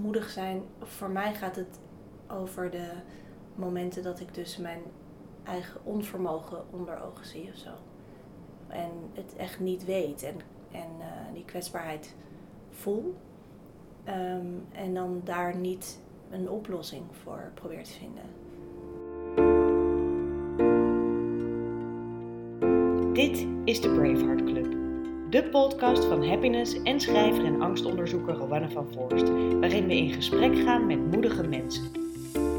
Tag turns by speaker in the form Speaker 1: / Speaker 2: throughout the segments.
Speaker 1: moedig zijn, voor mij gaat het over de momenten dat ik dus mijn eigen onvermogen onder ogen zie of zo. En het echt niet weet en, en eh, die kwetsbaarheid voel. Ehm, en dan daar niet een oplossing voor probeer te vinden.
Speaker 2: Dit is de Braveheart Club. De podcast van happiness en schrijver en angstonderzoeker Rowanne van Voorst, waarin we in gesprek gaan met moedige mensen.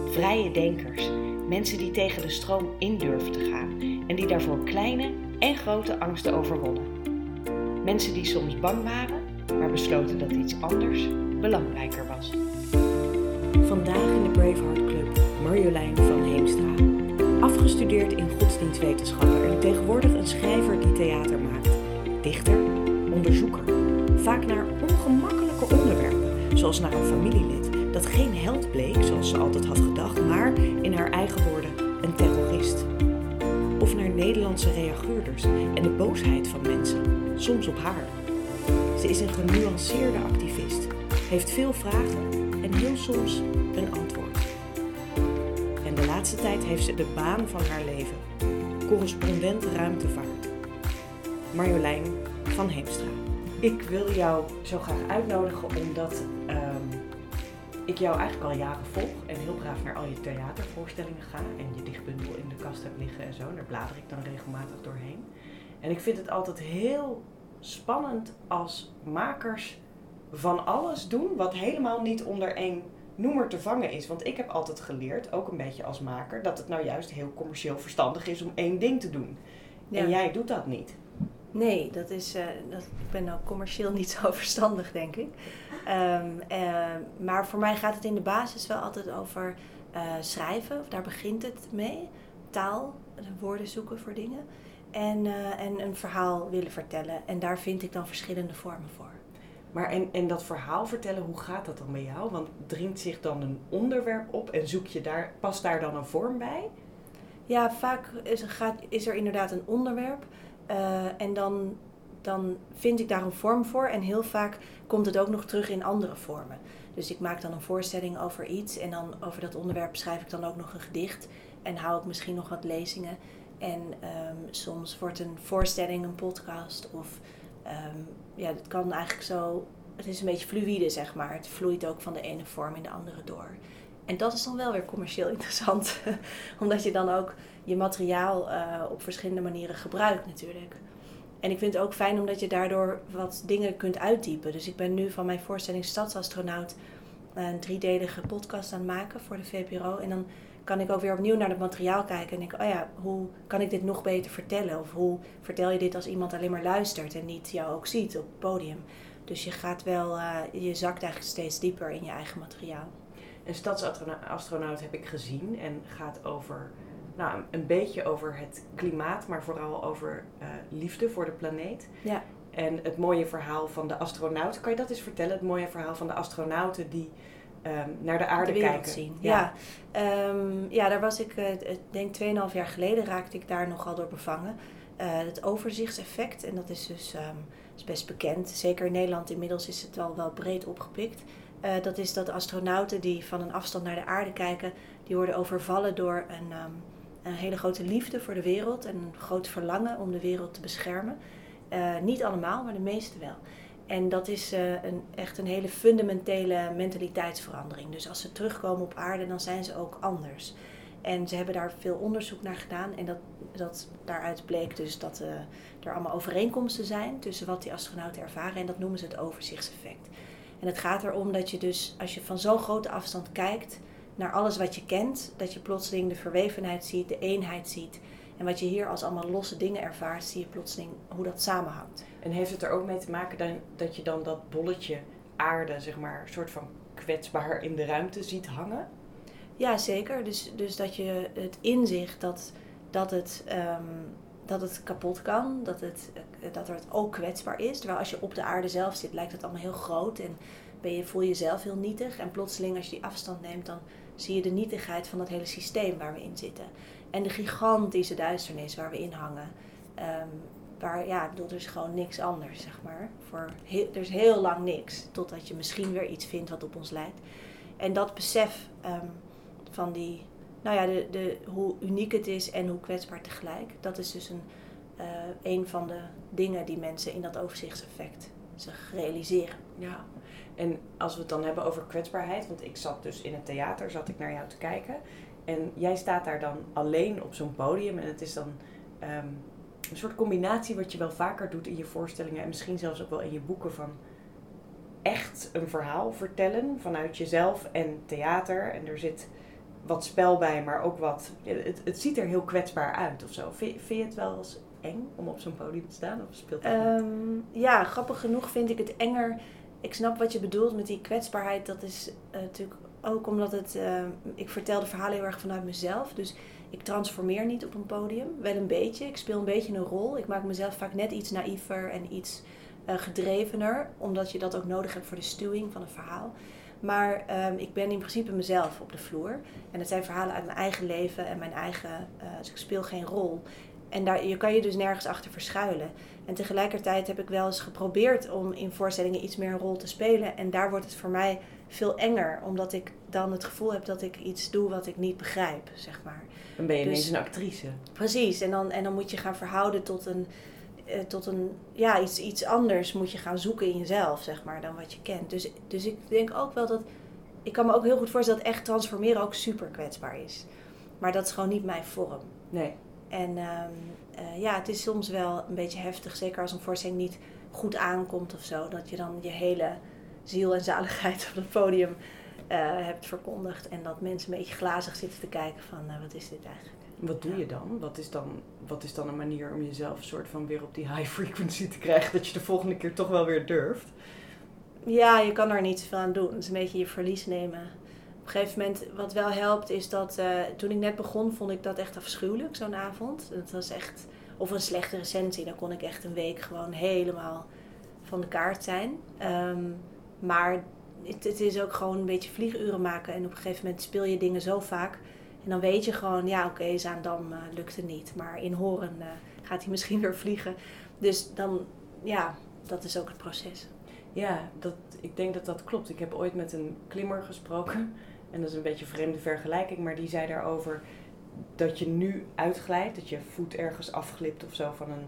Speaker 2: Vrije denkers, mensen die tegen de stroom in durven te gaan en die daarvoor kleine en grote angsten overwonnen. Mensen die soms bang waren, maar besloten dat iets anders belangrijker was. Vandaag in de Braveheart Club Marjolein van Heemstra. Afgestudeerd in godsdienstwetenschappen en tegenwoordig een schrijver die theater maakt. Dichter, onderzoeker. Vaak naar ongemakkelijke onderwerpen, zoals naar een familielid dat geen held bleek zoals ze altijd had gedacht, maar in haar eigen woorden een terrorist. Of naar Nederlandse reageurders en de boosheid van mensen, soms op haar. Ze is een genuanceerde activist, heeft veel vragen en heel soms een antwoord. En de laatste tijd heeft ze de baan van haar leven, correspondent ruimtevaart. Marjolein van Heemstra. Ik wil jou zo graag uitnodigen omdat ehm, ik jou eigenlijk al jaren volg en heel graag naar al je theatervoorstellingen ga en je dichtbundel in de kast heb liggen en zo. Daar blader ik dan regelmatig doorheen. En ik vind het altijd heel spannend als makers van alles doen wat helemaal niet onder één noemer te vangen is. Want ik heb altijd geleerd, ook een beetje als maker, dat het nou juist heel commercieel verstandig is om één ding te doen. En jij doet dat niet.
Speaker 1: Nee, dat is, uh, dat, ik ben ook commercieel niet zo verstandig, denk ik. Um, uh, maar voor mij gaat het in de basis wel altijd over uh, schrijven. Of daar begint het mee. Taal, woorden zoeken voor dingen. En, en een verhaal willen vertellen. En daar vind ik dan verschillende vormen voor.
Speaker 2: Maar en, en dat verhaal vertellen, hoe gaat dat dan bij jou? Want dringt zich dan een onderwerp op en zoek je daar, past daar dan een vorm bij?
Speaker 1: Ja, vaak is, gaat, is er inderdaad een onderwerp. Uh, en dan, dan vind ik daar een vorm voor. En heel vaak komt het ook nog terug in andere vormen. Dus ik maak dan een voorstelling over iets. En dan over dat onderwerp schrijf ik dan ook nog een gedicht. En hou ik misschien nog wat lezingen. En um, soms wordt een voorstelling een podcast. Of um, ja, het kan eigenlijk zo. Het is een beetje fluïde, zeg maar. Het vloeit ook van de ene vorm in de andere door. En dat is dan wel weer commercieel interessant. Omdat je dan ook je materiaal uh, op verschillende manieren gebruikt natuurlijk. En ik vind het ook fijn omdat je daardoor wat dingen kunt uitdiepen. Dus ik ben nu van mijn voorstelling Stadsastronaut een driedelige podcast aan het maken voor de VPRO. En dan kan ik ook weer opnieuw naar het materiaal kijken en denk, oh ja, hoe kan ik dit nog beter vertellen? Of hoe vertel je dit als iemand alleen maar luistert en niet jou ook ziet op het podium? Dus je gaat wel, uh, je zakt eigenlijk steeds dieper in je eigen materiaal.
Speaker 2: Een stadsastronaut heb ik gezien en gaat over, nou, een beetje over het klimaat, maar vooral over uh, liefde voor de planeet.
Speaker 1: Ja.
Speaker 2: En het mooie verhaal van de astronauten, kan je dat eens vertellen? Het mooie verhaal van de astronauten die um, naar de aarde
Speaker 1: de
Speaker 2: kijken.
Speaker 1: Zien. Ja, ja. Um, ja daar was ik, uh, ik denk 2,5 jaar geleden raakte ik daar nogal door bevangen. Uh, het overzichtseffect, en dat is dus um, is best bekend. Zeker in Nederland inmiddels is het wel, wel breed opgepikt. Uh, dat is dat astronauten die van een afstand naar de aarde kijken, die worden overvallen door een, um, een hele grote liefde voor de wereld en een groot verlangen om de wereld te beschermen. Uh, niet allemaal, maar de meeste wel. En dat is uh, een, echt een hele fundamentele mentaliteitsverandering. Dus als ze terugkomen op aarde, dan zijn ze ook anders. En ze hebben daar veel onderzoek naar gedaan. En dat, dat, daaruit bleek dus dat uh, er allemaal overeenkomsten zijn tussen wat die astronauten ervaren. En dat noemen ze het overzichtseffect. En het gaat erom dat je dus, als je van zo'n grote afstand kijkt naar alles wat je kent, dat je plotseling de verwevenheid ziet, de eenheid ziet. En wat je hier als allemaal losse dingen ervaart, zie je plotseling hoe dat samenhangt.
Speaker 2: En heeft het er ook mee te maken dan, dat je dan dat bolletje aarde, zeg maar, soort van kwetsbaar in de ruimte ziet hangen?
Speaker 1: Ja, zeker. Dus, dus dat je het inzicht dat, dat, het, um, dat het kapot kan, dat het, dat het ook kwetsbaar is. Terwijl als je op de aarde zelf zit, lijkt het allemaal heel groot en ben je, voel je jezelf heel nietig. En plotseling, als je die afstand neemt, dan zie je de nietigheid van dat hele systeem waar we in zitten. En de gigantische duisternis waar we in hangen. Um, waar, ja, ik bedoel, er is gewoon niks anders, zeg maar. Voor er is heel lang niks, totdat je misschien weer iets vindt wat op ons lijkt. En dat besef ehm, van die, nou ja, de, de, hoe uniek het is en hoe kwetsbaar tegelijk, dat is dus een, uh, een van de dingen die mensen in dat overzichtseffect zich realiseren.
Speaker 2: Ja, en als we het dan hebben over kwetsbaarheid, want ik zat dus in het theater, zat ik naar jou te kijken. En jij staat daar dan alleen op zo'n podium en het is dan ehm, een soort combinatie wat je wel vaker doet in je voorstellingen en misschien zelfs ook wel in je boeken van echt een verhaal vertellen vanuit jezelf en theater. En er zit wat spel bij, maar ook wat. Het, het ziet er heel kwetsbaar uit of zo. Vind, je het wel eens eng om op zo'n podium te staan? Of speelt dat
Speaker 1: um, ja, grappig genoeg vind ik het enger. Ik snap wat je bedoelt met die kwetsbaarheid. Dat is uh, natuurlijk ook omdat het. Uh, ik vertel de verhalen heel erg vanuit mezelf. Dus ik transformeer niet op een podium. Wel een beetje. Ik speel een beetje een rol. Ik maak mezelf vaak net iets naïver en iets uh, gedrevener. Omdat je dat ook nodig hebt voor de stuwing van een verhaal. Maar um, ik ben in principe mezelf op de vloer. En het zijn verhalen uit mijn eigen leven en mijn eigen. Dus ik speel geen rol. En daar, je kan je dus nergens achter verschuilen. En tegelijkertijd heb ik wel eens geprobeerd om in voorstellingen iets meer een rol te spelen. En daar wordt het voor mij veel enger, omdat ik dan het gevoel heb dat ik iets doe wat ik niet begrijp, zeg maar.
Speaker 2: Dan ben je dus, ineens een actrice.
Speaker 1: Precies, en dan, en dan moet je gaan verhouden tot een, eh, tot een ja, iets, iets anders moet je gaan zoeken in jezelf, zeg maar, dan wat je kent. Dus, dus ik denk ook wel dat, ik kan me ook heel goed voorstellen dat echt transformeren ook super kwetsbaar is. Maar dat is gewoon niet mijn vorm.
Speaker 2: Nee.
Speaker 1: En um, uh, ja, het is soms wel een beetje heftig, zeker als een voorstelling niet goed aankomt of zo. Dat je dan je hele ziel en zaligheid op het podium uh, hebt verkondigd. En dat mensen een beetje glazig zitten te kijken van uh, wat is dit eigenlijk.
Speaker 2: Wat doe je dan? Wat is dan? wat is dan een manier om jezelf een soort van weer op die high frequency te krijgen? Dat je de volgende keer toch wel weer durft?
Speaker 1: Ja, je kan daar niet zoveel aan doen. Het is een beetje je verlies nemen een gegeven moment, wat wel helpt, is dat uh, toen ik net begon, vond ik dat echt afschuwelijk, zo'n avond. Dat was echt, of een slechte recensie, dan kon ik echt een week gewoon helemaal van de kaart zijn. Um, maar het, is ook gewoon een beetje vlieguren maken. En op een gegeven moment speel je dingen zo vaak. En dan weet je gewoon, ja oké, okay, Zaandam uh, lukt het niet. Maar in Horen uh, gaat hij misschien weer vliegen. Dus dan, ja, dat is ook het proces.
Speaker 2: Ja, dat, ik denk dat dat klopt. Ik heb ooit met een klimmer gesproken. En dat is een beetje een vreemde vergelijking, maar die zei daarover dat je nu uitglijdt, dat je voet ergens afglipt of zo van een,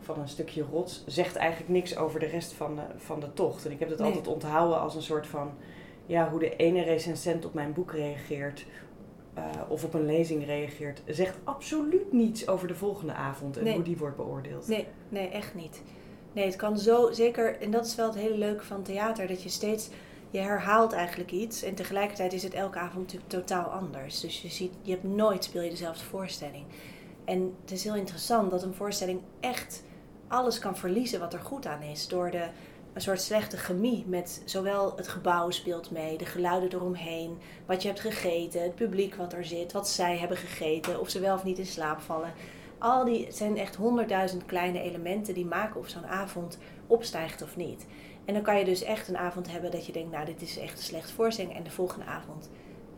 Speaker 2: van een stukje rots, zegt eigenlijk niks over de rest van de, van de tocht. En ik heb dat altijd onthouden als een soort van, ja, hoe de ene recensent op mijn boek reageert. Uh, of op een lezing reageert, zegt absoluut niets over de volgende avond en
Speaker 1: nee.
Speaker 2: hoe die wordt beoordeeld.
Speaker 1: Nee, nee, echt niet. Nee, het kan zo zeker, en dat is wel het hele leuke van theater, dat je steeds je herhaalt eigenlijk iets en tegelijkertijd is het elke avond natuurlijk totaal anders. Dus je ziet, je hebt nooit speel je dezelfde voorstelling. En het is heel interessant dat een voorstelling echt alles kan verliezen wat er goed aan is. Door de, een soort slechte chemie met zowel het gebouw speelt mee, de geluiden eromheen, wat je hebt gegeten, het publiek wat er zit, wat zij hebben gegeten, of ze wel of niet in slaap vallen. Al die zijn echt honderdduizend kleine elementen die maken of zo'n avond opstijgt of niet. En dan kan je dus echt een avond hebben dat je denkt, nou dit is echt een slecht voorstelling. En de volgende avond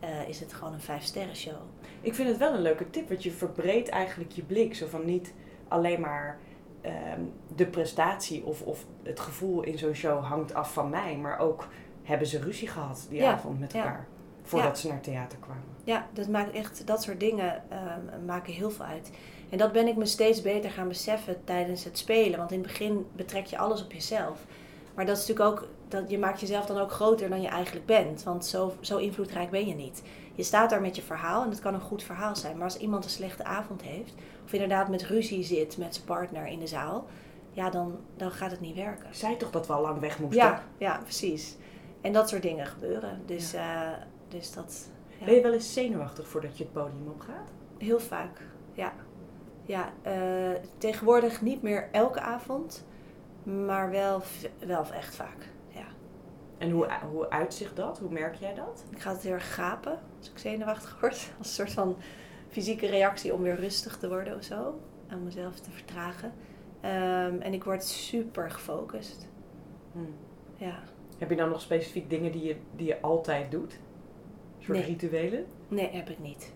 Speaker 1: uh, is het gewoon een vijf sterren show.
Speaker 2: Ik vind het wel een leuke tip, want je verbreedt eigenlijk je blik. Zo van niet alleen maar um, de prestatie of, of het gevoel in zo'n show hangt af van mij. Maar ook hebben ze ruzie gehad die ja, avond met elkaar. Ja. Voordat ja. ze naar theater kwamen.
Speaker 1: Ja, dat maakt echt, dat soort dingen um, maken heel veel uit. En dat ben ik me steeds beter gaan beseffen tijdens het spelen. Want in het begin betrek je alles op jezelf. Maar dat is natuurlijk ook, dat je maakt jezelf dan ook groter dan je eigenlijk bent. Want zo, zo invloedrijk ben je niet. Je staat daar met je verhaal en het kan een goed verhaal zijn. Maar als iemand een slechte avond heeft, of inderdaad met ruzie zit met zijn partner in de zaal, ja, dan, dan gaat het niet werken.
Speaker 2: Zij toch dat we al lang weg moesten?
Speaker 1: Ja, ja precies. En dat soort dingen gebeuren. Dus, ja. uh, dus dat.
Speaker 2: Ja. Ben je wel eens zenuwachtig voordat je het podium opgaat?
Speaker 1: Heel vaak, ja. Ja, uh, tegenwoordig niet meer elke avond. Maar wel, wel echt vaak, ja.
Speaker 2: En hoe, hoe uitzicht dat? Hoe merk jij dat?
Speaker 1: Ik ga het heel erg gapen als ik zenuwachtig word. Als een soort van fysieke reactie om weer rustig te worden of zo. Om mezelf te vertragen. Um, en ik word super gefocust. Hmm. Ja.
Speaker 2: Heb je dan nog specifiek dingen die je, die je altijd doet? Een soort
Speaker 1: nee.
Speaker 2: rituelen?
Speaker 1: Nee, heb ik niet.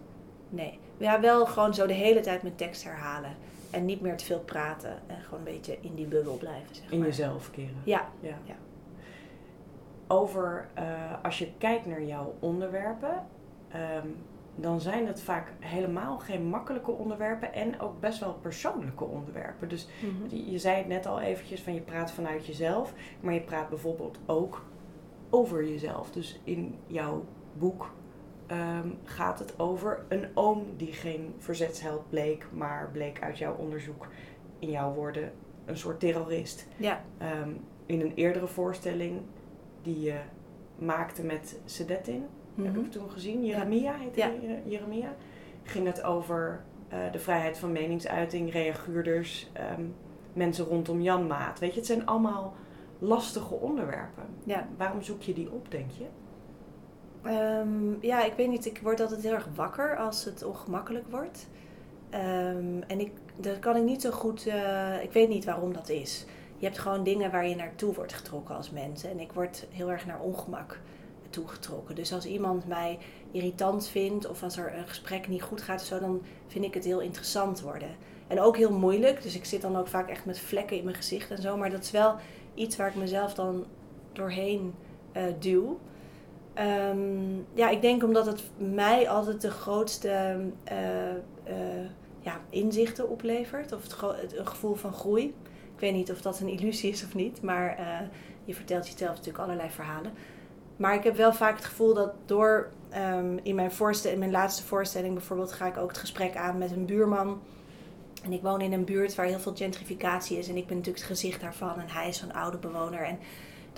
Speaker 1: Nee. Ja, wel gewoon zo de hele tijd mijn tekst herhalen. En niet meer te veel praten. En gewoon een beetje in die bubbel blijven. Zeg
Speaker 2: In
Speaker 1: maar.
Speaker 2: jezelf keren.
Speaker 1: Ja.
Speaker 2: Ja.
Speaker 1: Ja.
Speaker 2: Over, eh, als je kijkt naar jouw onderwerpen, ehm, dan zijn het vaak helemaal geen makkelijke onderwerpen en ook best wel persoonlijke onderwerpen. Dus
Speaker 1: Mhm.
Speaker 2: je je zei het net al eventjes, van je praat vanuit jezelf, maar je praat bijvoorbeeld ook over jezelf. Dus in jouw boek ehm, gaat het over een oom die geen verzetsheld bleek, maar bleek uit jouw onderzoek, in jouw woorden, een soort terrorist.
Speaker 1: Ja.
Speaker 2: Ehm, in een eerdere voorstelling die je maakte met Sedetin, heb
Speaker 1: Mhm.
Speaker 2: ik toen gezien, Jeremia heette
Speaker 1: Ja.
Speaker 2: eh, Jeremia, ging het over eh, de vrijheid van meningsuiting, reaguurders, ehm, mensen rondom Jan Maat. Weet je, het zijn allemaal lastige onderwerpen.
Speaker 1: Ja.
Speaker 2: Waarom zoek je die op, denk je?
Speaker 1: Ehm, ja, ik weet niet. Ik word altijd heel erg wakker als het ongemakkelijk wordt. Ehm, en ik, dat kan ik niet zo goed. eh, ik weet niet waarom dat is. Je hebt gewoon dingen waar je naartoe wordt getrokken als mens. En ik word heel erg naar ongemak toegetrokken. Dus als iemand mij irritant vindt of als er een gesprek niet goed gaat zo, dan vind ik het heel interessant worden. En ook heel moeilijk. Dus ik zit dan ook vaak echt met vlekken in mijn gezicht en zo. Maar dat is wel iets waar ik mezelf dan doorheen eh, duw. Ehm, ja, ik denk omdat het mij altijd de grootste eh, eh, ja, inzichten oplevert. Of het, een gevoel van groei. Ik weet niet of dat een illusie is of niet. Maar eh, je vertelt jezelf natuurlijk allerlei verhalen. Maar ik heb wel vaak het gevoel dat door ehm, in, mijn voorstel, in mijn laatste voorstelling bijvoorbeeld ga ik ook het gesprek aan met een buurman. En ik woon in een buurt waar heel veel gentrificatie is. En ik ben natuurlijk het gezicht daarvan. En hij is zo'n oude bewoner. En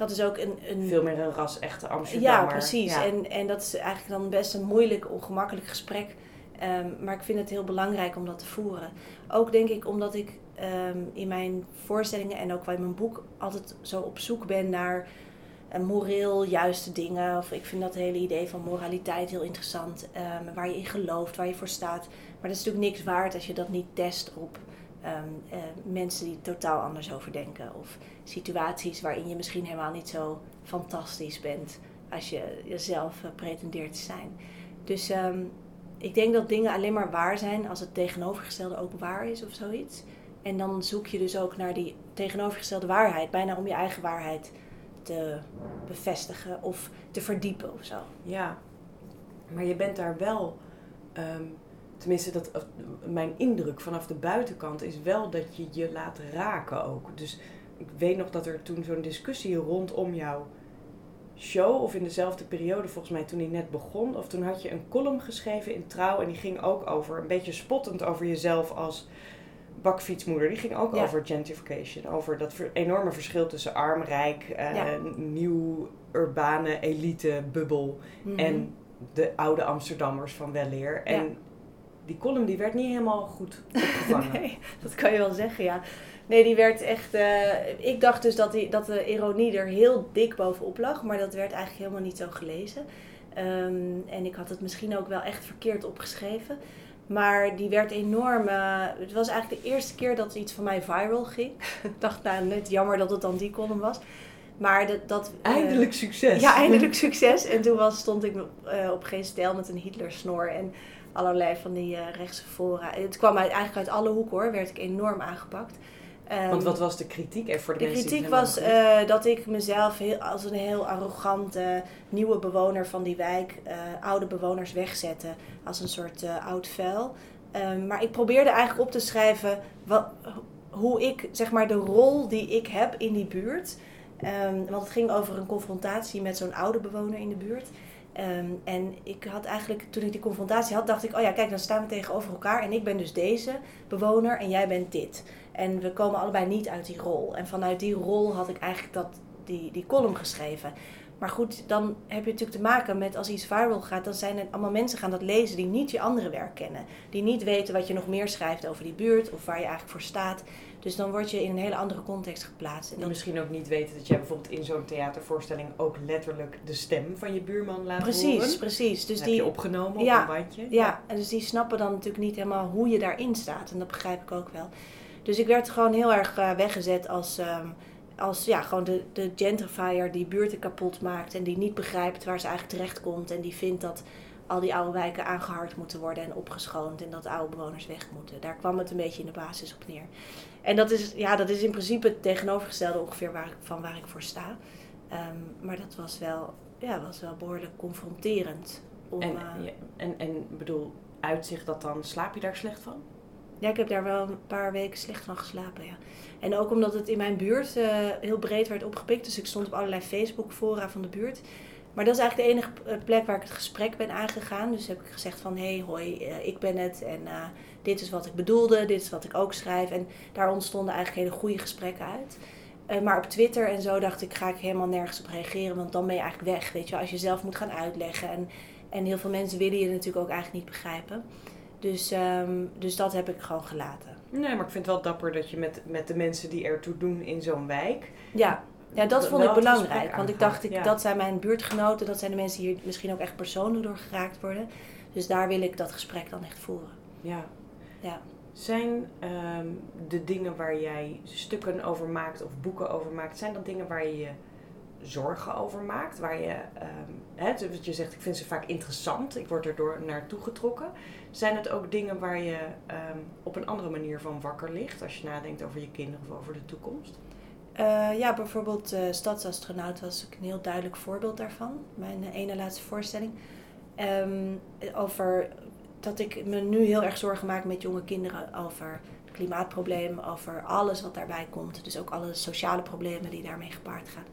Speaker 1: dat is ook een, een
Speaker 2: Veel meer een ras-echte Amsterdammer.
Speaker 1: ja, precies.
Speaker 2: Ja.
Speaker 1: En, en dat is eigenlijk dan best een moeilijk, ongemakkelijk gesprek. Ehm, maar ik vind het heel belangrijk om dat te voeren. Ook denk ik omdat ik ehm, in mijn voorstellingen en ook in mijn boek altijd zo op zoek ben naar eh, moreel juiste dingen. Of ik vind dat hele idee van moraliteit heel interessant. ehm, waar je in gelooft, waar je voor staat. Maar dat is natuurlijk niks waard als je dat niet test op ehm, eh, mensen die totaal anders over denken. Of situaties waarin je misschien helemaal niet zo fantastisch bent als je jezelf eh, pretendeert te zijn. Dus ehm, ik denk dat dingen alleen maar waar zijn als het tegenovergestelde ook waar is of zoiets. En dan zoek je dus ook naar die tegenovergestelde waarheid, bijna om je eigen waarheid te bevestigen of te verdiepen of zo.
Speaker 2: Ja, maar je bent daar wel, ehm, tenminste dat, mijn indruk vanaf de buitenkant is wel dat je je laat raken ook. Dus ik weet nog dat er toen zo'n discussie rondom jouw show, of in dezelfde periode volgens mij toen die net begon, of toen had je een column geschreven in Trouw en die ging ook over, een beetje spottend over jezelf als bakfietsmoeder. Die ging ook
Speaker 1: Ja.
Speaker 2: over gentrification, over dat enorme verschil tussen arm, rijk, eh,
Speaker 1: Ja.
Speaker 2: nieuw, urbane elite bubbel
Speaker 1: Mhm.
Speaker 2: en de oude Amsterdammers van weleer. En
Speaker 1: Ja.
Speaker 2: Die column die werd niet helemaal goed opgevangen.
Speaker 1: Nee, dat kan je wel zeggen, ja. Nee, die werd echt. eh, ik dacht dus dat, die, dat de ironie er heel dik bovenop lag, maar dat werd eigenlijk helemaal niet zo gelezen. Ehm, en ik had het misschien ook wel echt verkeerd opgeschreven. Maar die werd enorm. eh, het was eigenlijk de eerste keer dat iets van mij viral ging. ik dacht, nou, net jammer dat het dan die column was. Maar dat. dat eh,
Speaker 2: Eindelijk succes.
Speaker 1: ja, eindelijk succes. En toen was, stond ik op geen stijl met een Hitler-snor en allerlei van die eh, rechtse fora. Het kwam uit, eigenlijk uit alle hoeken hoor, werd ik enorm aangepakt. Ehm,
Speaker 2: Want wat was de kritiek even voor de,
Speaker 1: de
Speaker 2: mensen die
Speaker 1: kritiek was eh, dat ik mezelf heel, als een heel arrogante nieuwe bewoner van die wijk eh, oude bewoners wegzette als een soort oud vuil. Ehm, maar ik probeerde eigenlijk op te schrijven wat, hoe ik, zeg maar, de rol die ik heb in die buurt. Ehm, want het ging over een confrontatie met zo'n oude bewoner in de buurt. Ehm, en ik had eigenlijk, toen ik die confrontatie had, dacht ik, oh ja, kijk, dan staan we tegenover elkaar. En ik ben dus deze bewoner en jij bent dit. En we komen allebei niet uit die rol. En vanuit die rol had ik eigenlijk dat, die, die column geschreven. Maar goed, dan heb je natuurlijk te maken met als iets viral gaat, dan zijn er allemaal mensen gaan dat lezen die niet je andere werk kennen. Die niet weten wat je nog meer schrijft over die buurt of waar je eigenlijk voor staat. Dus dan word je in een hele andere context geplaatst. En dat,
Speaker 2: misschien ook niet weten dat jij bijvoorbeeld in zo'n theatervoorstelling ook letterlijk de stem van je buurman laat
Speaker 1: precies,
Speaker 2: horen.
Speaker 1: precies. Dus
Speaker 2: Dat
Speaker 1: die,
Speaker 2: heb je opgenomen
Speaker 1: Ja,
Speaker 2: op een bandje.
Speaker 1: Ja, en dus die snappen dan natuurlijk niet helemaal hoe je daarin staat. En dat begrijp ik ook wel. Dus ik werd gewoon heel erg eh, weggezet als, ehm, als ja, gewoon de, de gentrifier die buurten kapot maakt. En die niet begrijpt waar ze eigenlijk terecht komt. En die vindt dat al die oude wijken aangehard moeten worden en opgeschoond. En dat oude bewoners weg moeten. Daar kwam het een beetje in de basis op neer. En dat is, ja, dat is in principe het tegenovergestelde ongeveer waar ik, van waar ik voor sta. Ehm, maar dat was wel, ja, was wel behoorlijk confronterend. Om,
Speaker 2: En,
Speaker 1: eh,
Speaker 2: ja, en, en bedoel, uitzicht dat dan, slaap je daar slecht van?
Speaker 1: Ja, ik heb daar wel een paar weken slecht van geslapen, ja. En ook omdat het in mijn buurt eh, heel breed werd opgepikt. Dus ik stond op allerlei Facebook-fora van de buurt. Maar dat is eigenlijk de enige eh, plek waar ik het gesprek ben aangegaan. Dus heb ik gezegd van, hé, hey, hoi, eh, ik ben het. En eh, dit is wat ik bedoelde, dit is wat ik ook schrijf. En daar ontstonden eigenlijk hele goede gesprekken uit. Maar op Twitter en zo dacht ik, ga ik helemaal nergens op reageren. Want dan ben je eigenlijk weg, weet je. Als je zelf moet gaan uitleggen. En, en heel veel mensen willen je natuurlijk ook eigenlijk niet begrijpen. Dus, ehm, dus dat heb ik gewoon gelaten.
Speaker 2: Nee, maar ik vind het wel dapper dat je met, met de mensen die ertoe doen in zo'n wijk...
Speaker 1: Ja, ja dat vond ik belangrijk. Want ik dacht, ik,
Speaker 2: ja.
Speaker 1: dat zijn mijn buurtgenoten. Dat zijn de mensen die hier misschien ook echt persoonlijk door geraakt worden. Dus daar wil ik dat gesprek dan echt voeren.
Speaker 2: Ja.
Speaker 1: Ja.
Speaker 2: Zijn ehm, de dingen waar jij stukken over maakt of boeken over maakt, zijn dat dingen waar je je zorgen over maakt? Waar je, ehm hè, wat je zegt, ik vind ze vaak interessant, ik word erdoor naartoe getrokken. Zijn het ook dingen waar je ehm, op een andere manier van wakker ligt als je nadenkt over je kinderen of over de toekomst?
Speaker 1: Eh, ja, bijvoorbeeld eh Stadsastronaut was ook een heel duidelijk voorbeeld daarvan. Mijn eh, ene laatste voorstelling. Ehm, over dat ik me nu heel erg zorgen maak met jonge kinderen over het klimaatprobleem, over alles wat daarbij komt. Dus ook alle sociale problemen die daarmee gepaard gaan.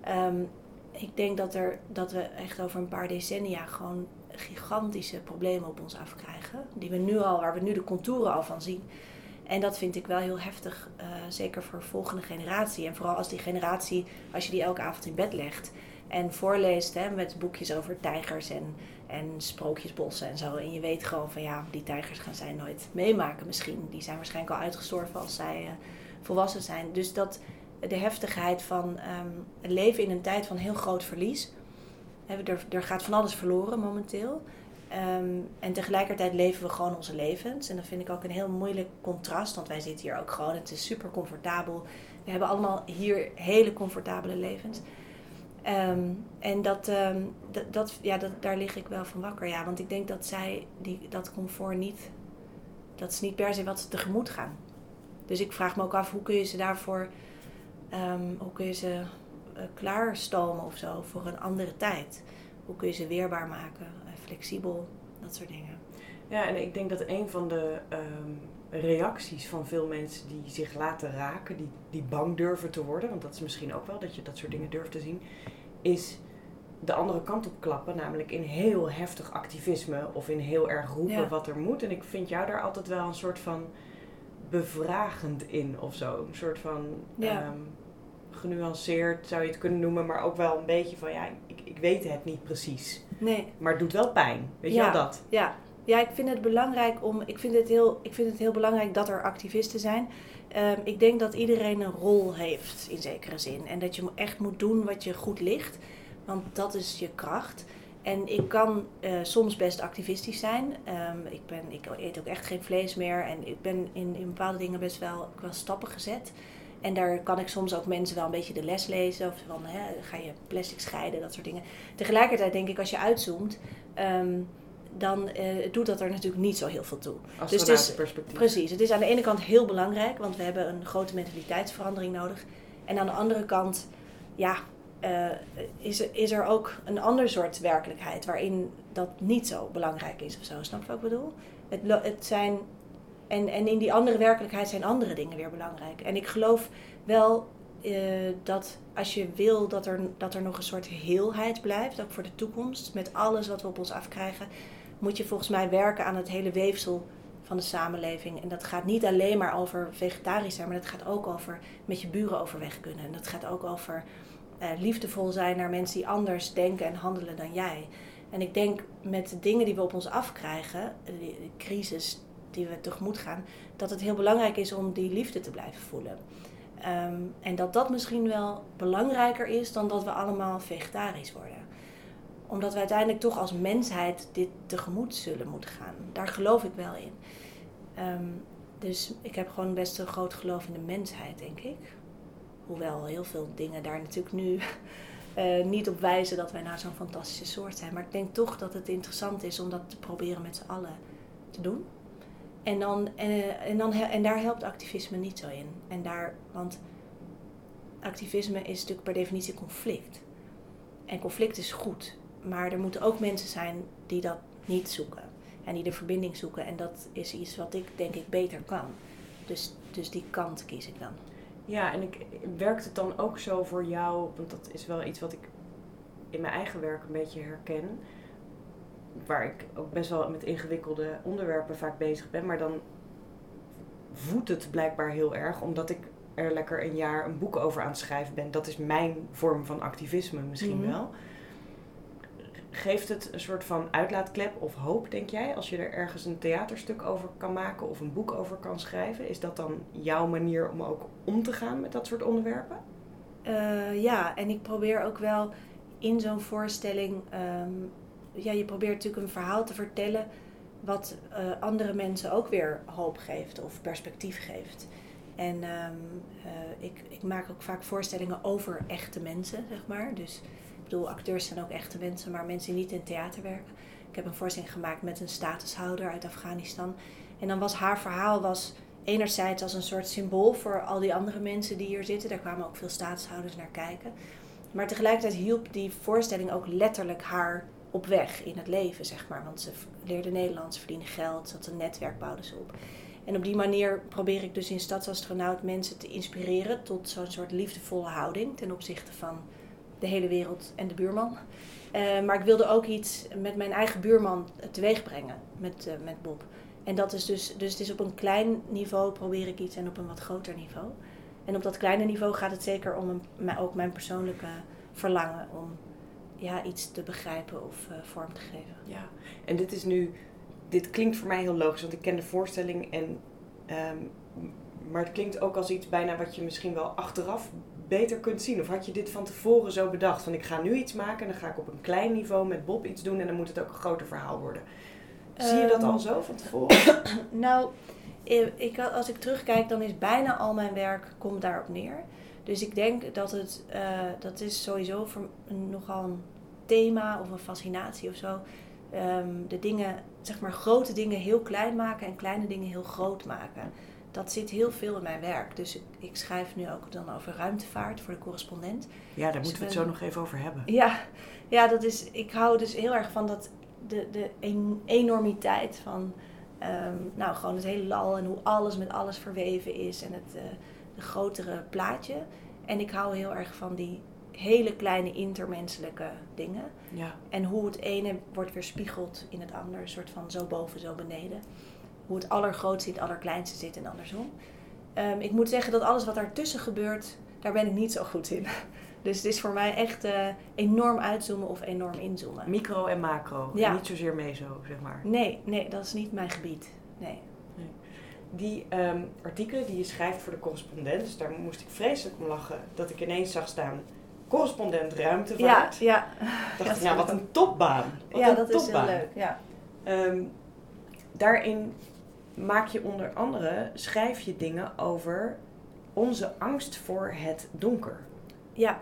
Speaker 1: Ehm, ik denk dat, er, dat we echt over een paar decennia gewoon gigantische problemen op ons afkrijgen. Die we nu al, waar we nu de contouren al van zien. En dat vind ik wel heel heftig, eh, zeker voor de volgende generatie. En vooral als die generatie, als je die elke avond in bed legt en voorleest hè, met boekjes over tijgers en, en sprookjesbossen en zo. En je weet gewoon van ja, die tijgers gaan zij nooit meemaken misschien. Die zijn waarschijnlijk al uitgestorven als zij eh, volwassen zijn. Dus dat de heftigheid van ehm, leven in een tijd van heel groot verlies. Hè, er, er gaat van alles verloren momenteel. Ehm, en tegelijkertijd leven we gewoon onze levens. En dat vind ik ook een heel moeilijk contrast. Want wij zitten hier ook gewoon. Het is super comfortabel. We hebben allemaal hier hele comfortabele levens. Ehm, en dat, ehm, dat, ja, dat, daar lig ik wel van wakker. Ja, want ik denk dat zij die, dat comfort niet... Dat is niet per se wat ze tegemoet gaan. Dus ik vraag me ook af, hoe kun je ze daarvoor... hoe kun je ze eh, klaarstomen of zo voor een andere tijd? Hoe kun je ze weerbaar maken? Flexibel, dat soort dingen.
Speaker 2: Ja, en ik denk dat een van de ehm, reacties van veel mensen die zich laten raken, die, die bang durven te worden, want dat is misschien ook wel dat je dat soort dingen durft te zien, is de andere kant op klappen, namelijk in heel heftig activisme of in heel erg roepen
Speaker 1: Ja.
Speaker 2: wat er moet. En ik vind jou daar altijd wel een soort van bevragend in of zo. Een soort van
Speaker 1: Ja.
Speaker 2: ehm, genuanceerd zou je het kunnen noemen, maar ook wel een beetje van ja, ik, ik weet het niet precies.
Speaker 1: Nee,
Speaker 2: Maar het doet wel pijn. Weet
Speaker 1: Ja.
Speaker 2: je wel dat?
Speaker 1: ja. Ja, ik vind het belangrijk om. Ik vind het heel, ik vind het heel belangrijk dat er activisten zijn. Ehm, ik denk dat iedereen een rol heeft in zekere zin. En dat je echt moet doen wat je goed ligt. Want dat is je kracht. En ik kan eh, soms best activistisch zijn. Ehm, ik, ben, ik eet ook echt geen vlees meer. En ik ben in, in bepaalde dingen best wel, wel stappen gezet. En daar kan ik soms ook mensen wel een beetje de les lezen. Of van, hè, ga je plastic scheiden, dat soort dingen. Tegelijkertijd denk ik, als je uitzoomt... ehm, dan eh, doet dat er natuurlijk niet zo heel veel toe.
Speaker 2: Als
Speaker 1: Dus het is-
Speaker 2: perspectief.
Speaker 1: Precies, het is aan de ene kant heel belangrijk, want we hebben een grote mentaliteitsverandering nodig. En aan de andere kant, ja, eh, is, er, is er ook een ander soort werkelijkheid waarin dat niet zo belangrijk is of zo. Snap je wat ik bedoel? Het, het zijn, en, en in die andere werkelijkheid zijn andere dingen weer belangrijk. En ik geloof wel eh, dat als je wil dat er, dat er nog een soort heelheid blijft, ook voor de toekomst, met alles wat we op ons afkrijgen, moet je volgens mij werken aan het hele weefsel van de samenleving. En dat gaat niet alleen maar over vegetarisch zijn, maar dat gaat ook over met je buren overweg kunnen. En dat gaat ook over eh, liefdevol zijn naar mensen die anders denken en handelen dan jij. En ik denk met de dingen die we op ons afkrijgen, eh, die crisis die we tegemoet gaan, dat het heel belangrijk is om die liefde te blijven voelen. Ehm, en dat dat misschien wel belangrijker is dan dat we allemaal vegetarisch worden omdat we uiteindelijk toch als mensheid dit tegemoet zullen moeten gaan. Daar geloof ik wel in. Ehm, dus ik heb gewoon best een groot geloof in de mensheid, denk ik. Hoewel heel veel dingen daar natuurlijk nu eh, niet op wijzen dat wij nou zo'n fantastische soort zijn. Maar ik denk toch dat het interessant is om dat te proberen met z'n allen te doen. En, dan, eh, en, dan, en daar helpt activisme niet zo in. En daar, want activisme is natuurlijk per definitie conflict. En conflict is goed. Maar er moeten ook mensen zijn die dat niet zoeken. En die de verbinding zoeken. En dat is iets wat ik denk ik beter kan. Dus, dus die kant kies ik dan.
Speaker 2: Ja, en ik, werkt het dan ook zo voor jou, want dat is wel iets wat ik in mijn eigen werk een beetje herken. Waar ik ook best wel met ingewikkelde onderwerpen vaak bezig ben. Maar dan voedt het blijkbaar heel erg, omdat ik er lekker een jaar een boek over aan het schrijven ben. Dat is mijn vorm van activisme misschien
Speaker 1: Mhm.
Speaker 2: wel. Geeft het een soort van uitlaatklep of hoop, denk jij? Als je er ergens een theaterstuk over kan maken of een boek over kan schrijven. Is dat dan jouw manier om ook om te gaan met dat soort onderwerpen?
Speaker 1: Eh, ja, en ik probeer ook wel in zo'n voorstelling. ehm, ja, je probeert natuurlijk een verhaal te vertellen. wat eh, andere mensen ook weer hoop geeft of perspectief geeft. En ehm, eh, ik, ik maak ook vaak voorstellingen over echte mensen, zeg maar. Dus ik bedoel, acteurs zijn ook echte mensen, maar mensen die niet in theater werken. Ik heb een voorstelling gemaakt met een statushouder uit Afghanistan. En dan was haar verhaal was enerzijds als een soort symbool voor al die andere mensen die hier zitten. Daar kwamen ook veel statushouders naar kijken. Maar tegelijkertijd hielp die voorstelling ook letterlijk haar op weg in het leven, zeg maar. Want ze v- leerde Nederlands, verdiende geld, had een netwerk, bouwde ze op. En op die manier probeer ik dus in Stadsastronaut mensen te inspireren tot zo'n soort liefdevolle houding ten opzichte van de hele wereld en de buurman. Eh, maar ik wilde ook iets met mijn eigen buurman teweeg brengen, met, eh, met Bob. En dat is dus, dus het is op een klein niveau probeer ik iets en op een wat groter niveau. En op dat kleine niveau gaat het zeker om ook mijn persoonlijke verlangen om ja, iets te begrijpen of eh, vorm te geven.
Speaker 2: Ja, en dit is nu, dit klinkt voor mij heel logisch, want ik ken de voorstelling en, ehm, maar het klinkt ook als iets bijna wat je misschien wel achteraf beter kunt zien. Of had je dit van tevoren zo bedacht, van ik ga nu iets maken en dan ga ik op een klein niveau met Bob iets doen en dan moet het ook een groter verhaal worden. Zie je dat
Speaker 1: Ehm,
Speaker 2: al zo van tevoren?
Speaker 1: Nou, ik, als ik terugkijk, dan is bijna al mijn werk komt daarop neer. Dus ik denk dat het, eh, dat is sowieso voor nogal een thema of een fascinatie of zo. Ehm, de dingen, zeg maar grote dingen heel klein maken en kleine dingen heel groot maken. Dat zit heel veel in mijn werk. Dus ik, ik schrijf nu ook dan over ruimtevaart voor de correspondent.
Speaker 2: Ja, daar moeten we het
Speaker 1: ben-
Speaker 2: zo nog even over hebben.
Speaker 1: Ja, ja dat is, ik hou dus heel erg van dat, de, de en- enormiteit van ehm, nou, gewoon het hele lal en hoe alles met alles verweven is en het eh, grotere plaatje. En ik hou heel erg van die hele kleine intermenselijke dingen.
Speaker 2: Ja,
Speaker 1: En hoe het ene wordt weerspiegeld in het andere, een soort van zo boven, zo beneden. Hoe het allergrootste in het allerkleinste zit en andersom. Ehm, ik moet zeggen dat alles wat daartussen gebeurt, daar ben ik niet zo goed in. Dus het is voor mij echt eh, enorm uitzoomen of enorm inzoomen.
Speaker 2: micro en macro.
Speaker 1: Ja.
Speaker 2: En niet zozeer meso, zeg maar.
Speaker 1: Nee, nee, dat is niet mijn gebied. Nee.
Speaker 2: Die ehm, artikelen die je schrijft voor de correspondent, dus daar moest ik vreselijk om lachen dat ik ineens zag staan. Correspondent ruimtevaart.
Speaker 1: ja.
Speaker 2: dacht
Speaker 1: Ja,
Speaker 2: ik, nou wat een topbaan. Wat
Speaker 1: ja
Speaker 2: een
Speaker 1: dat is heel leuk. Ja.
Speaker 2: Ehm, daarin maak je onder andere, schrijf je dingen over onze angst voor het donker.
Speaker 1: ja.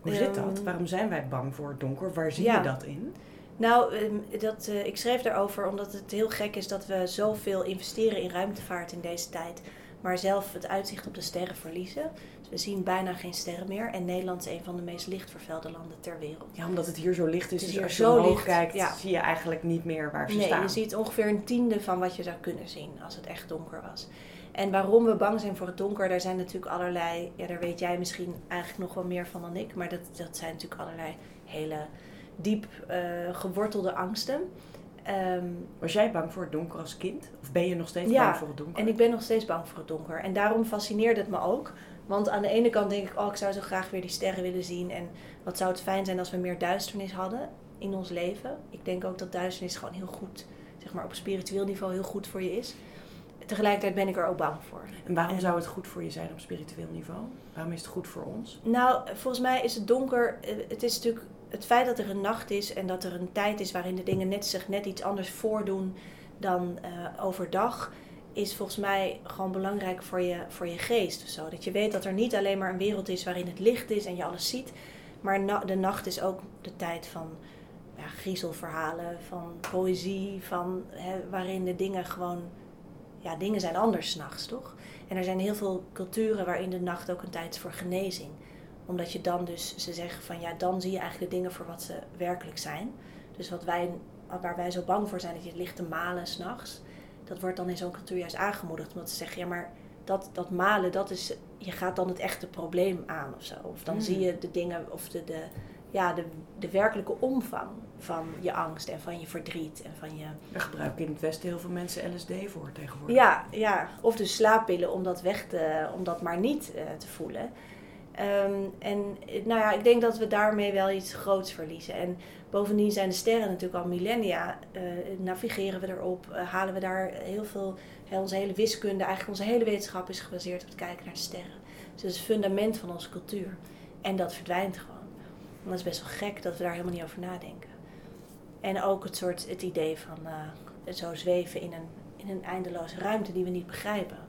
Speaker 2: Hoe zit dat?
Speaker 1: Ehm,
Speaker 2: Waarom zijn wij bang voor het donker? Waar zie
Speaker 1: Ja.
Speaker 2: je dat in?
Speaker 1: Nou, ehm, dat, eh, ik schreef daarover omdat het heel gek is dat we zoveel investeren in ruimtevaart in deze tijd, maar zelf het uitzicht op de sterren verliezen. Dus we zien bijna geen sterren meer en Nederland is een van de meest lichtvervuilde landen ter wereld.
Speaker 2: Ja, omdat het hier zo licht is. Dus als je
Speaker 1: zo licht,
Speaker 2: kijkt,
Speaker 1: ja.
Speaker 2: zie je eigenlijk niet meer waar ze
Speaker 1: Nee,
Speaker 2: staan.
Speaker 1: je ziet ongeveer een tiende van wat je zou kunnen zien als het echt donker was. En waarom we bang zijn voor het donker, daar zijn natuurlijk allerlei, ja, daar weet jij misschien eigenlijk nog wel meer van dan ik, maar dat, dat zijn natuurlijk allerlei hele diep eh, gewortelde angsten. Ehm,
Speaker 2: Was jij bang voor het donker als kind? Of ben je nog steeds
Speaker 1: Ja,
Speaker 2: bang voor het donker?
Speaker 1: En ik ben nog steeds bang voor het donker. En daarom fascineerde het me ook. Want aan de ene kant denk ik, oh, ik zou zo graag weer die sterren willen zien. En wat zou het fijn zijn als we meer duisternis hadden in ons leven. Ik denk ook dat duisternis gewoon heel goed, zeg maar op spiritueel niveau heel goed voor je is. Tegelijkertijd ben ik er ook bang voor.
Speaker 2: En waarom
Speaker 1: En-
Speaker 2: zou het goed voor je zijn op spiritueel niveau? Waarom is het goed voor ons?
Speaker 1: Nou, volgens mij is het donker. eh, Het is natuurlijk het feit dat er een nacht is en dat er een tijd is waarin de dingen net zich net iets anders voordoen dan eh, overdag. Is volgens mij gewoon belangrijk voor je, voor je geest of zo. Dat je weet dat er niet alleen maar een wereld is waarin het licht is en je alles ziet. Maar de nacht is ook de tijd van ja, griezelverhalen, van poëzie, van, hè, waarin de dingen gewoon... Ja, dingen zijn anders s'nachts, toch? En er zijn heel veel culturen waarin de nacht ook een tijd is voor genezing. Omdat je dan dus, ze zeggen van ja, dan zie je eigenlijk de dingen voor wat ze werkelijk zijn. Dus wat wij, waar wij zo bang voor zijn, dat je het ligt te malen s'nachts. Dat wordt dan in zo'n cultuur juist aangemoedigd. Omdat ze zeggen, ja maar dat, dat malen, dat is, je gaat dan het echte probleem aan of zo. Of dan
Speaker 2: Hmm.
Speaker 1: zie je de dingen, of de, de, ja, de, de werkelijke omvang van je angst en van je verdriet en van je...
Speaker 2: Daar gebruiken in het Westen heel veel mensen LSD voor tegenwoordig.
Speaker 1: Ja, ja, of dus slaappillen om dat weg te, om dat maar niet eh, te voelen. Ehm, en eh, nou ja, ik denk dat we daarmee wel iets groots verliezen. En bovendien zijn de sterren natuurlijk al millennia. eh, navigeren we erop, eh, halen we daar heel veel. hè, onze hele wiskunde, eigenlijk onze hele wetenschap is gebaseerd op het kijken naar de sterren. Dus dat is het fundament van onze cultuur. En dat verdwijnt gewoon. En dat is best wel gek dat we daar helemaal niet over nadenken. En ook het soort het idee van eh, zo zweven in een, in een eindeloze ruimte die we niet begrijpen.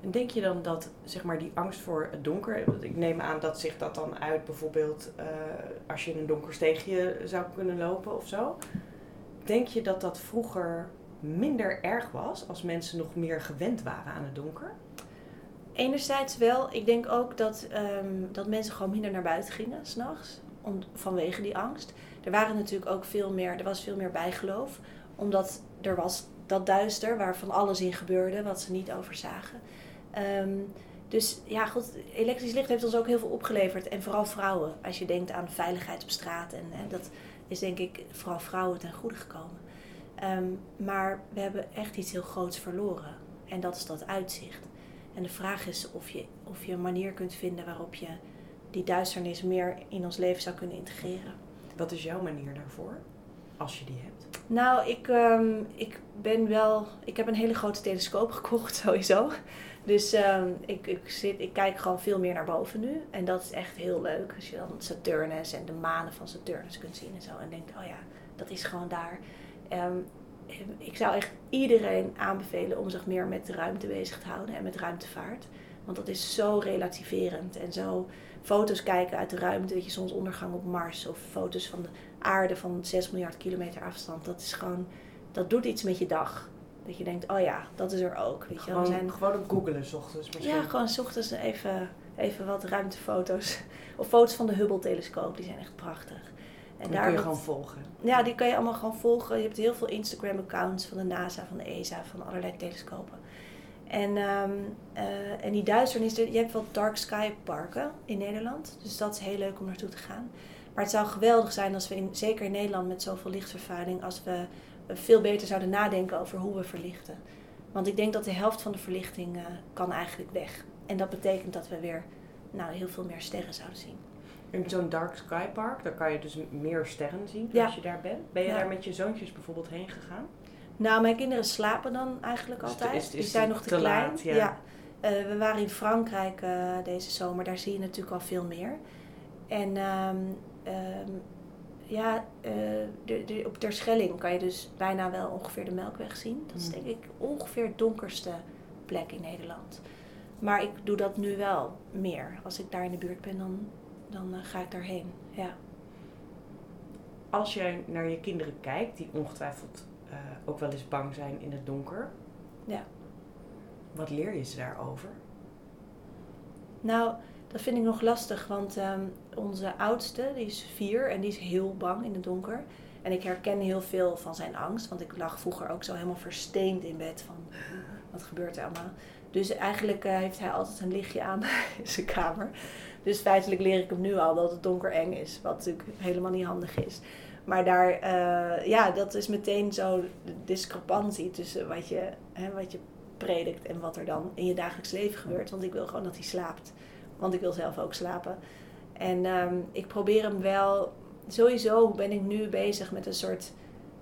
Speaker 2: En denk je dan dat zeg maar, die angst voor het donker, ik neem aan dat zich dat dan uit bijvoorbeeld eh, als je in een donker steegje zou kunnen lopen of zo. Denk je dat dat vroeger minder erg was als mensen nog meer gewend waren aan het donker?
Speaker 1: Enerzijds wel. Ik denk ook dat, ehm, dat mensen gewoon minder naar buiten gingen s'nachts. Vanwege die angst. Er waren natuurlijk ook veel meer, er was veel meer bijgeloof. Omdat er was dat duister waar van alles in gebeurde wat ze niet overzagen. Ehm, dus ja, goed, elektrisch licht heeft ons ook heel veel opgeleverd. En vooral vrouwen. Als je denkt aan veiligheid op straat. En hè, dat is denk ik vooral vrouwen ten goede gekomen. Ehm, maar we hebben echt iets heel groots verloren. En dat is dat uitzicht. En de vraag is of je, of je een manier kunt vinden waarop je die duisternis meer in ons leven zou kunnen integreren.
Speaker 2: Wat is jouw manier daarvoor? Als je die hebt.
Speaker 1: Nou, ik, ehm, ik ben wel. Ik heb een hele grote telescoop gekocht, sowieso. Dus ehm, ik, ik, zit, ik kijk gewoon veel meer naar boven nu. En dat is echt heel leuk. Als je dan Saturnus en de manen van Saturnus kunt zien en zo. En denkt, oh ja, dat is gewoon daar. Ehm, ik zou echt iedereen aanbevelen om zich meer met de ruimte bezig te houden en met ruimtevaart. Want dat is zo relativerend en zo foto's kijken uit de ruimte, weet je, zonsondergang op Mars of foto's van de aarde van 6 miljard kilometer afstand. Dat is gewoon, dat doet iets met je dag. Dat je denkt, oh ja, dat is er ook. Weet je.
Speaker 2: Gewoon,
Speaker 1: we zijn,
Speaker 2: gewoon op googelen s ochtends misschien.
Speaker 1: ja, gewoon 's ochtends even, even wat ruimtefoto's. Of foto's van de Hubble-telescoop, die zijn echt prachtig.
Speaker 2: En daar kun je gewoon volgen.
Speaker 1: ja, die kan je allemaal gewoon volgen. Je hebt heel veel Instagram-accounts van de NASA, van de ESA, van allerlei telescopen. En, ehm, eh, en die duisternis, je hebt wel dark sky parken in Nederland. Dus dat is heel leuk om naartoe te gaan. Maar het zou geweldig zijn als we, in, zeker in Nederland met zoveel lichtvervuiling, als we veel beter zouden nadenken over hoe we verlichten. Want ik denk dat de helft van de verlichting eh, kan eigenlijk weg. En dat betekent dat we weer nou, heel veel meer sterren zouden zien.
Speaker 2: In zo'n Dark Sky Park, daar kan je dus meer sterren zien
Speaker 1: Ja.
Speaker 2: als je daar bent. Ben je
Speaker 1: Ja.
Speaker 2: daar met je zoontjes bijvoorbeeld heen gegaan?
Speaker 1: Nou, mijn kinderen slapen dan eigenlijk
Speaker 2: Is-
Speaker 1: altijd.
Speaker 2: is-
Speaker 1: Die zijn nog te,
Speaker 2: te
Speaker 1: klein.
Speaker 2: laat, ja.
Speaker 1: Eh, we waren in Frankrijk eh, deze zomer. Daar zie je natuurlijk al veel meer. En ehm, ehm, ja, eh, de, de, op Terschelling kan je dus bijna wel ongeveer de Melkweg zien. Dat is
Speaker 2: Mm.
Speaker 1: denk ik ongeveer het donkerste plek in Nederland. Maar ik doe dat nu wel meer. Als ik daar in de buurt ben, dan, dan eh, ga ik daarheen. Ja.
Speaker 2: Als jij naar je kinderen kijkt, die ongetwijfeld eh, ook wel eens bang zijn in het donker.
Speaker 1: Ja.
Speaker 2: Wat leer je ze daarover?
Speaker 1: Nou, dat vind ik nog lastig, want ehm, onze oudste, die is vier en die is heel bang in het donker. En ik herken heel veel van zijn angst, want ik lag vroeger ook zo helemaal versteend in bed van wat gebeurt er allemaal. Dus eigenlijk eh, heeft hij altijd een lichtje aan in zijn kamer. Dus feitelijk leer ik hem nu al dat het donker eng is, wat natuurlijk helemaal niet handig is. Maar daar, eh, ja, dat is meteen zo de discrepantie tussen wat je, hè, wat je predikt en wat er dan in je dagelijks leven gebeurt. Want ik wil gewoon dat hij slaapt. Want ik wil zelf ook slapen. En ehm, ik probeer hem wel. Sowieso ben ik nu bezig met een soort.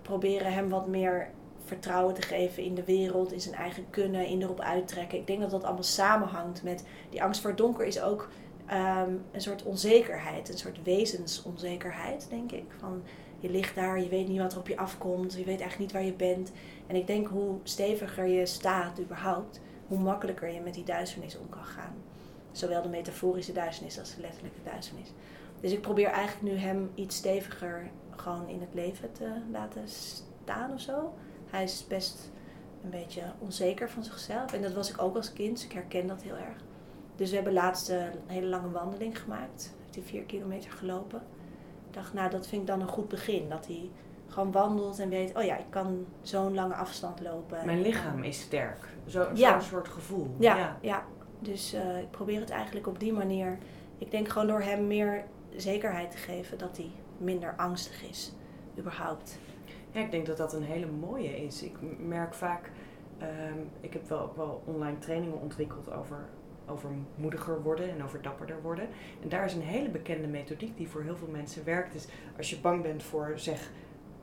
Speaker 1: Proberen hem wat meer vertrouwen te geven in de wereld, in zijn eigen kunnen, in erop uittrekken. Ik denk dat dat allemaal samenhangt met. Die angst voor donker is ook ehm, een soort onzekerheid, een soort wezensonzekerheid, denk ik. Van je ligt daar, je weet niet wat er op je afkomt, je weet eigenlijk niet waar je bent. En ik denk hoe steviger je staat überhaupt, hoe makkelijker je met die duisternis om kan gaan. Zowel de metaforische duisternis als de letterlijke duisternis. Dus ik probeer eigenlijk nu hem iets steviger gewoon in het leven te laten staan of zo. Hij is best een beetje onzeker van zichzelf. En dat was ik ook als kind, dus ik herken dat heel erg. Dus we hebben laatst een hele lange wandeling gemaakt. Heeft hij vier kilometer gelopen. Ik dacht, nou dat vind ik dan een goed begin. Dat hij gewoon wandelt en weet, oh ja, ik kan zo'n lange afstand lopen.
Speaker 2: Mijn lichaam is sterk. Zo'n
Speaker 1: Ja.
Speaker 2: zo'n soort gevoel.
Speaker 1: Ja, ja. Dus eh, ik probeer het eigenlijk op die manier. Ik denk gewoon door hem meer zekerheid te geven dat hij minder angstig is, überhaupt.
Speaker 2: Ja, ik denk dat dat een hele mooie is. Ik merk vaak, ehm, ik heb wel ook wel online trainingen ontwikkeld over, over moediger worden en over dapperder worden. En daar is een hele bekende methodiek die voor heel veel mensen werkt. Dus als je bang bent voor, zeg,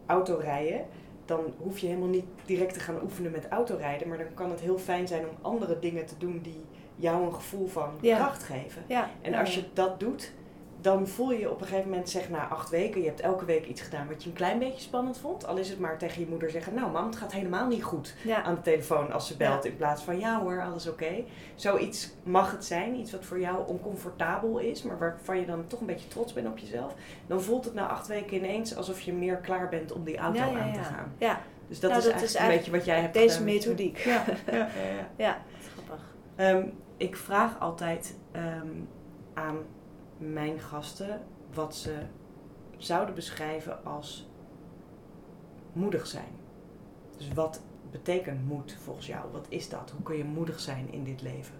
Speaker 2: autorijden, dan hoef je helemaal niet direct te gaan oefenen met autorijden. Maar dan kan het heel fijn zijn om andere dingen te doen die jou een gevoel van
Speaker 1: Ja.
Speaker 2: kracht geven.
Speaker 1: Ja,
Speaker 2: En als je dat doet, dan voel je op een gegeven moment, zeg na acht weken, je hebt elke week iets gedaan wat je een klein beetje spannend vond. Al is het maar tegen je moeder zeggen, nou mam, het gaat helemaal niet goed
Speaker 1: Ja,
Speaker 2: aan de telefoon als ze belt.
Speaker 1: Ja.
Speaker 2: In plaats van, ja hoor, alles oké. Zoiets mag het zijn, iets wat voor jou oncomfortabel is, maar waarvan je dan toch een beetje trots bent op jezelf. Dan voelt het na acht weken ineens alsof je meer klaar bent om die auto
Speaker 1: ja,
Speaker 2: aan te gaan.
Speaker 1: Ja,
Speaker 2: Dus dat
Speaker 1: Nou,
Speaker 2: is
Speaker 1: dat
Speaker 2: eigenlijk
Speaker 1: is
Speaker 2: een beetje wat jij hebt
Speaker 1: deze
Speaker 2: gedaan je-
Speaker 1: methodiek.
Speaker 2: Ja, ja, Ehm, ik vraag altijd ehm, aan mijn gasten wat ze zouden beschrijven als moedig zijn. Dus wat betekent moed volgens jou? Wat is dat? Hoe kun je moedig zijn in dit leven?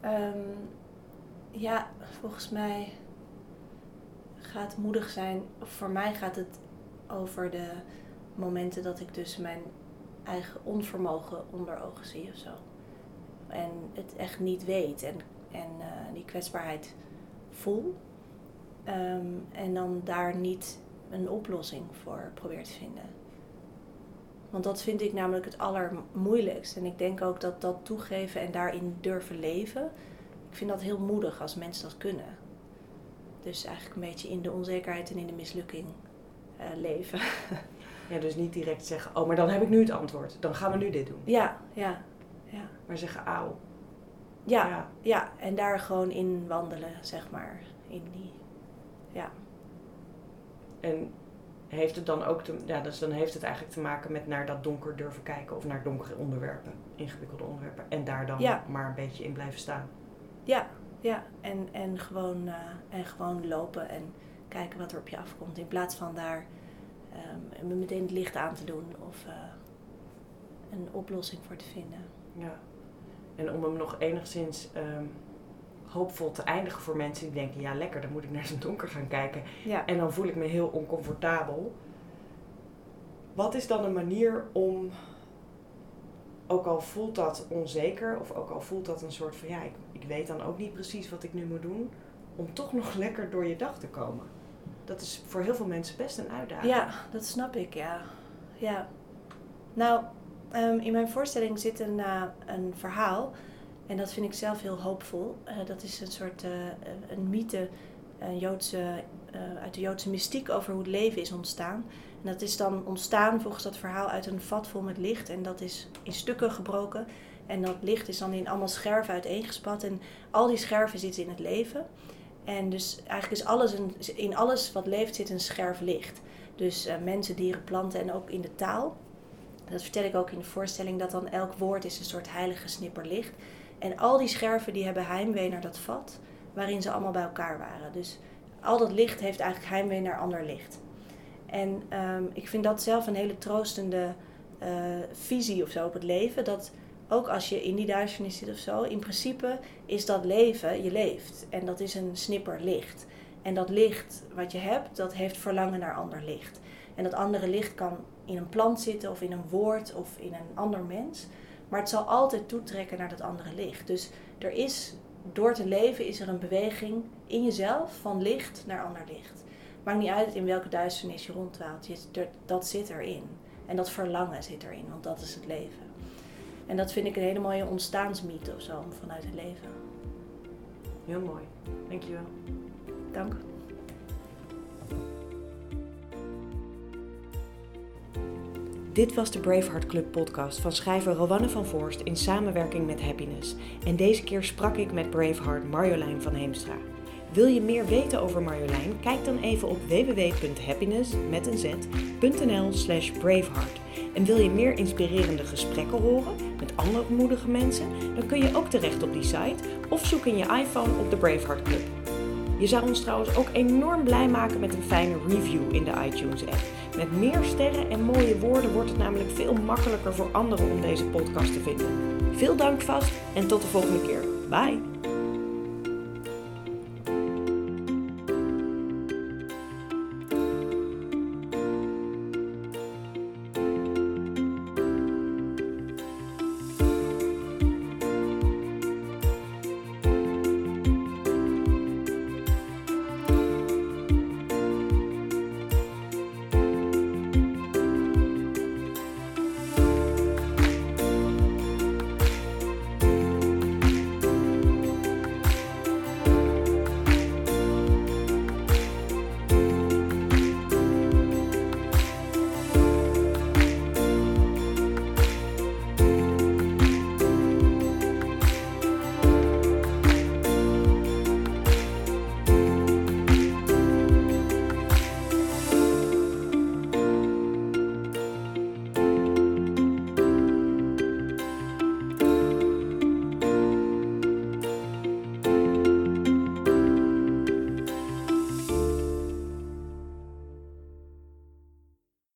Speaker 1: Ehm, ja, volgens mij gaat moedig zijn, voor mij gaat het over de momenten dat ik dus mijn eigen onvermogen onder ogen zie of zo. En het echt niet weet en, en eh, die kwetsbaarheid voel. Ehm, en dan daar niet een oplossing voor probeer te vinden. Want dat vind ik namelijk het allermoeilijkst. En ik denk ook dat dat toegeven en daarin durven leven, ik vind dat heel moedig als mensen dat kunnen. Dus eigenlijk een beetje in de onzekerheid en in de mislukking eh, leven.
Speaker 2: Ja, dus niet direct zeggen, oh, maar dan heb ik nu het antwoord. Dan gaan we nu dit doen.
Speaker 1: ja, ja, ja,
Speaker 2: Maar zeggen, auw.
Speaker 1: ja, ja, ja. En daar gewoon in wandelen, zeg maar. In die, ja.
Speaker 2: En heeft het dan ook te, ja, dus dan heeft het eigenlijk te maken met naar dat donker durven kijken of naar donkere onderwerpen, ingewikkelde onderwerpen. En daar dan
Speaker 1: Ja.
Speaker 2: maar een beetje in blijven staan.
Speaker 1: Ja, ja. En, en, gewoon, eh, en gewoon lopen en kijken wat er op je afkomt. In plaats van daar ehm, meteen het licht aan te doen of eh, een oplossing voor te vinden.
Speaker 2: Ja. En om hem nog enigszins ehm, hoopvol te eindigen voor mensen die denken, ja lekker, dan moet ik naar zo'n donker gaan kijken.
Speaker 1: Ja.
Speaker 2: En dan voel ik me heel oncomfortabel. Wat is dan een manier om, ook al voelt dat onzeker, of ook al voelt dat een soort van, ja, ik, ik weet dan ook niet precies wat ik nu moet doen, om toch nog lekker door je dag te komen? Dat is voor heel veel mensen best een uitdaging.
Speaker 1: Ja, dat snap ik, ja. ja. Nou, ehm, in mijn voorstelling zit een, eh, een verhaal. En dat vind ik zelf heel hoopvol. Eh, dat is een soort eh, een mythe een Joodse, uit de Joodse mystiek over hoe het leven is ontstaan. En dat is dan ontstaan volgens dat verhaal uit een vat vol met licht. En dat is in stukken gebroken. En dat licht is dan in allemaal scherven uiteengespat. En al die scherven zitten in het leven. En dus eigenlijk is alles een, in alles wat leeft zit een scherf licht. Dus eh, mensen, dieren, planten en ook in de taal. Dat vertel ik ook in de voorstelling, dat dan elk woord is een soort heilige snipper licht. En al die scherven die hebben heimwee naar dat vat, waarin ze allemaal bij elkaar waren. Dus al dat licht heeft eigenlijk heimwee naar ander licht. En ehm, ik vind dat zelf een hele troostende eh, visie of zo op het leven. Dat ook als je in die duisternis zit of zo, in principe is dat leven, je leeft. En dat is een snipper licht. En dat licht wat je hebt, dat heeft verlangen naar ander licht. En dat andere licht kan in een plant zitten of in een woord of in een ander mens. Maar het zal altijd toetrekken naar dat andere licht. Dus er is, door te leven, is er een beweging in jezelf van licht naar ander licht. Maakt niet uit in welke duisternis je rondwaalt. Dat zit erin. En dat verlangen zit erin, want dat is het leven. En dat vind ik een hele mooie ontstaansmythe of zo, vanuit het leven.
Speaker 2: Heel mooi. Dankjewel.
Speaker 1: Dank.
Speaker 3: Dit was de Braveheart Club podcast van schrijver Rowanne van Voorst in samenwerking met Happiness. En deze keer sprak ik met Braveheart Marjolein van Heemstra.
Speaker 2: Wil je meer weten over Marjolein? Kijk dan even op www.happiness.nl slash braveheart. En wil je meer inspirerende gesprekken horen met andere moedige mensen? Dan kun je ook terecht op die site of zoek in je iPhone op de Braveheart Club. Je zou ons trouwens ook enorm blij maken met een fijne review in de iTunes app. Met meer sterren en mooie woorden wordt het namelijk veel makkelijker voor anderen om deze podcast te vinden. Veel dank vast en tot de volgende keer. Bye!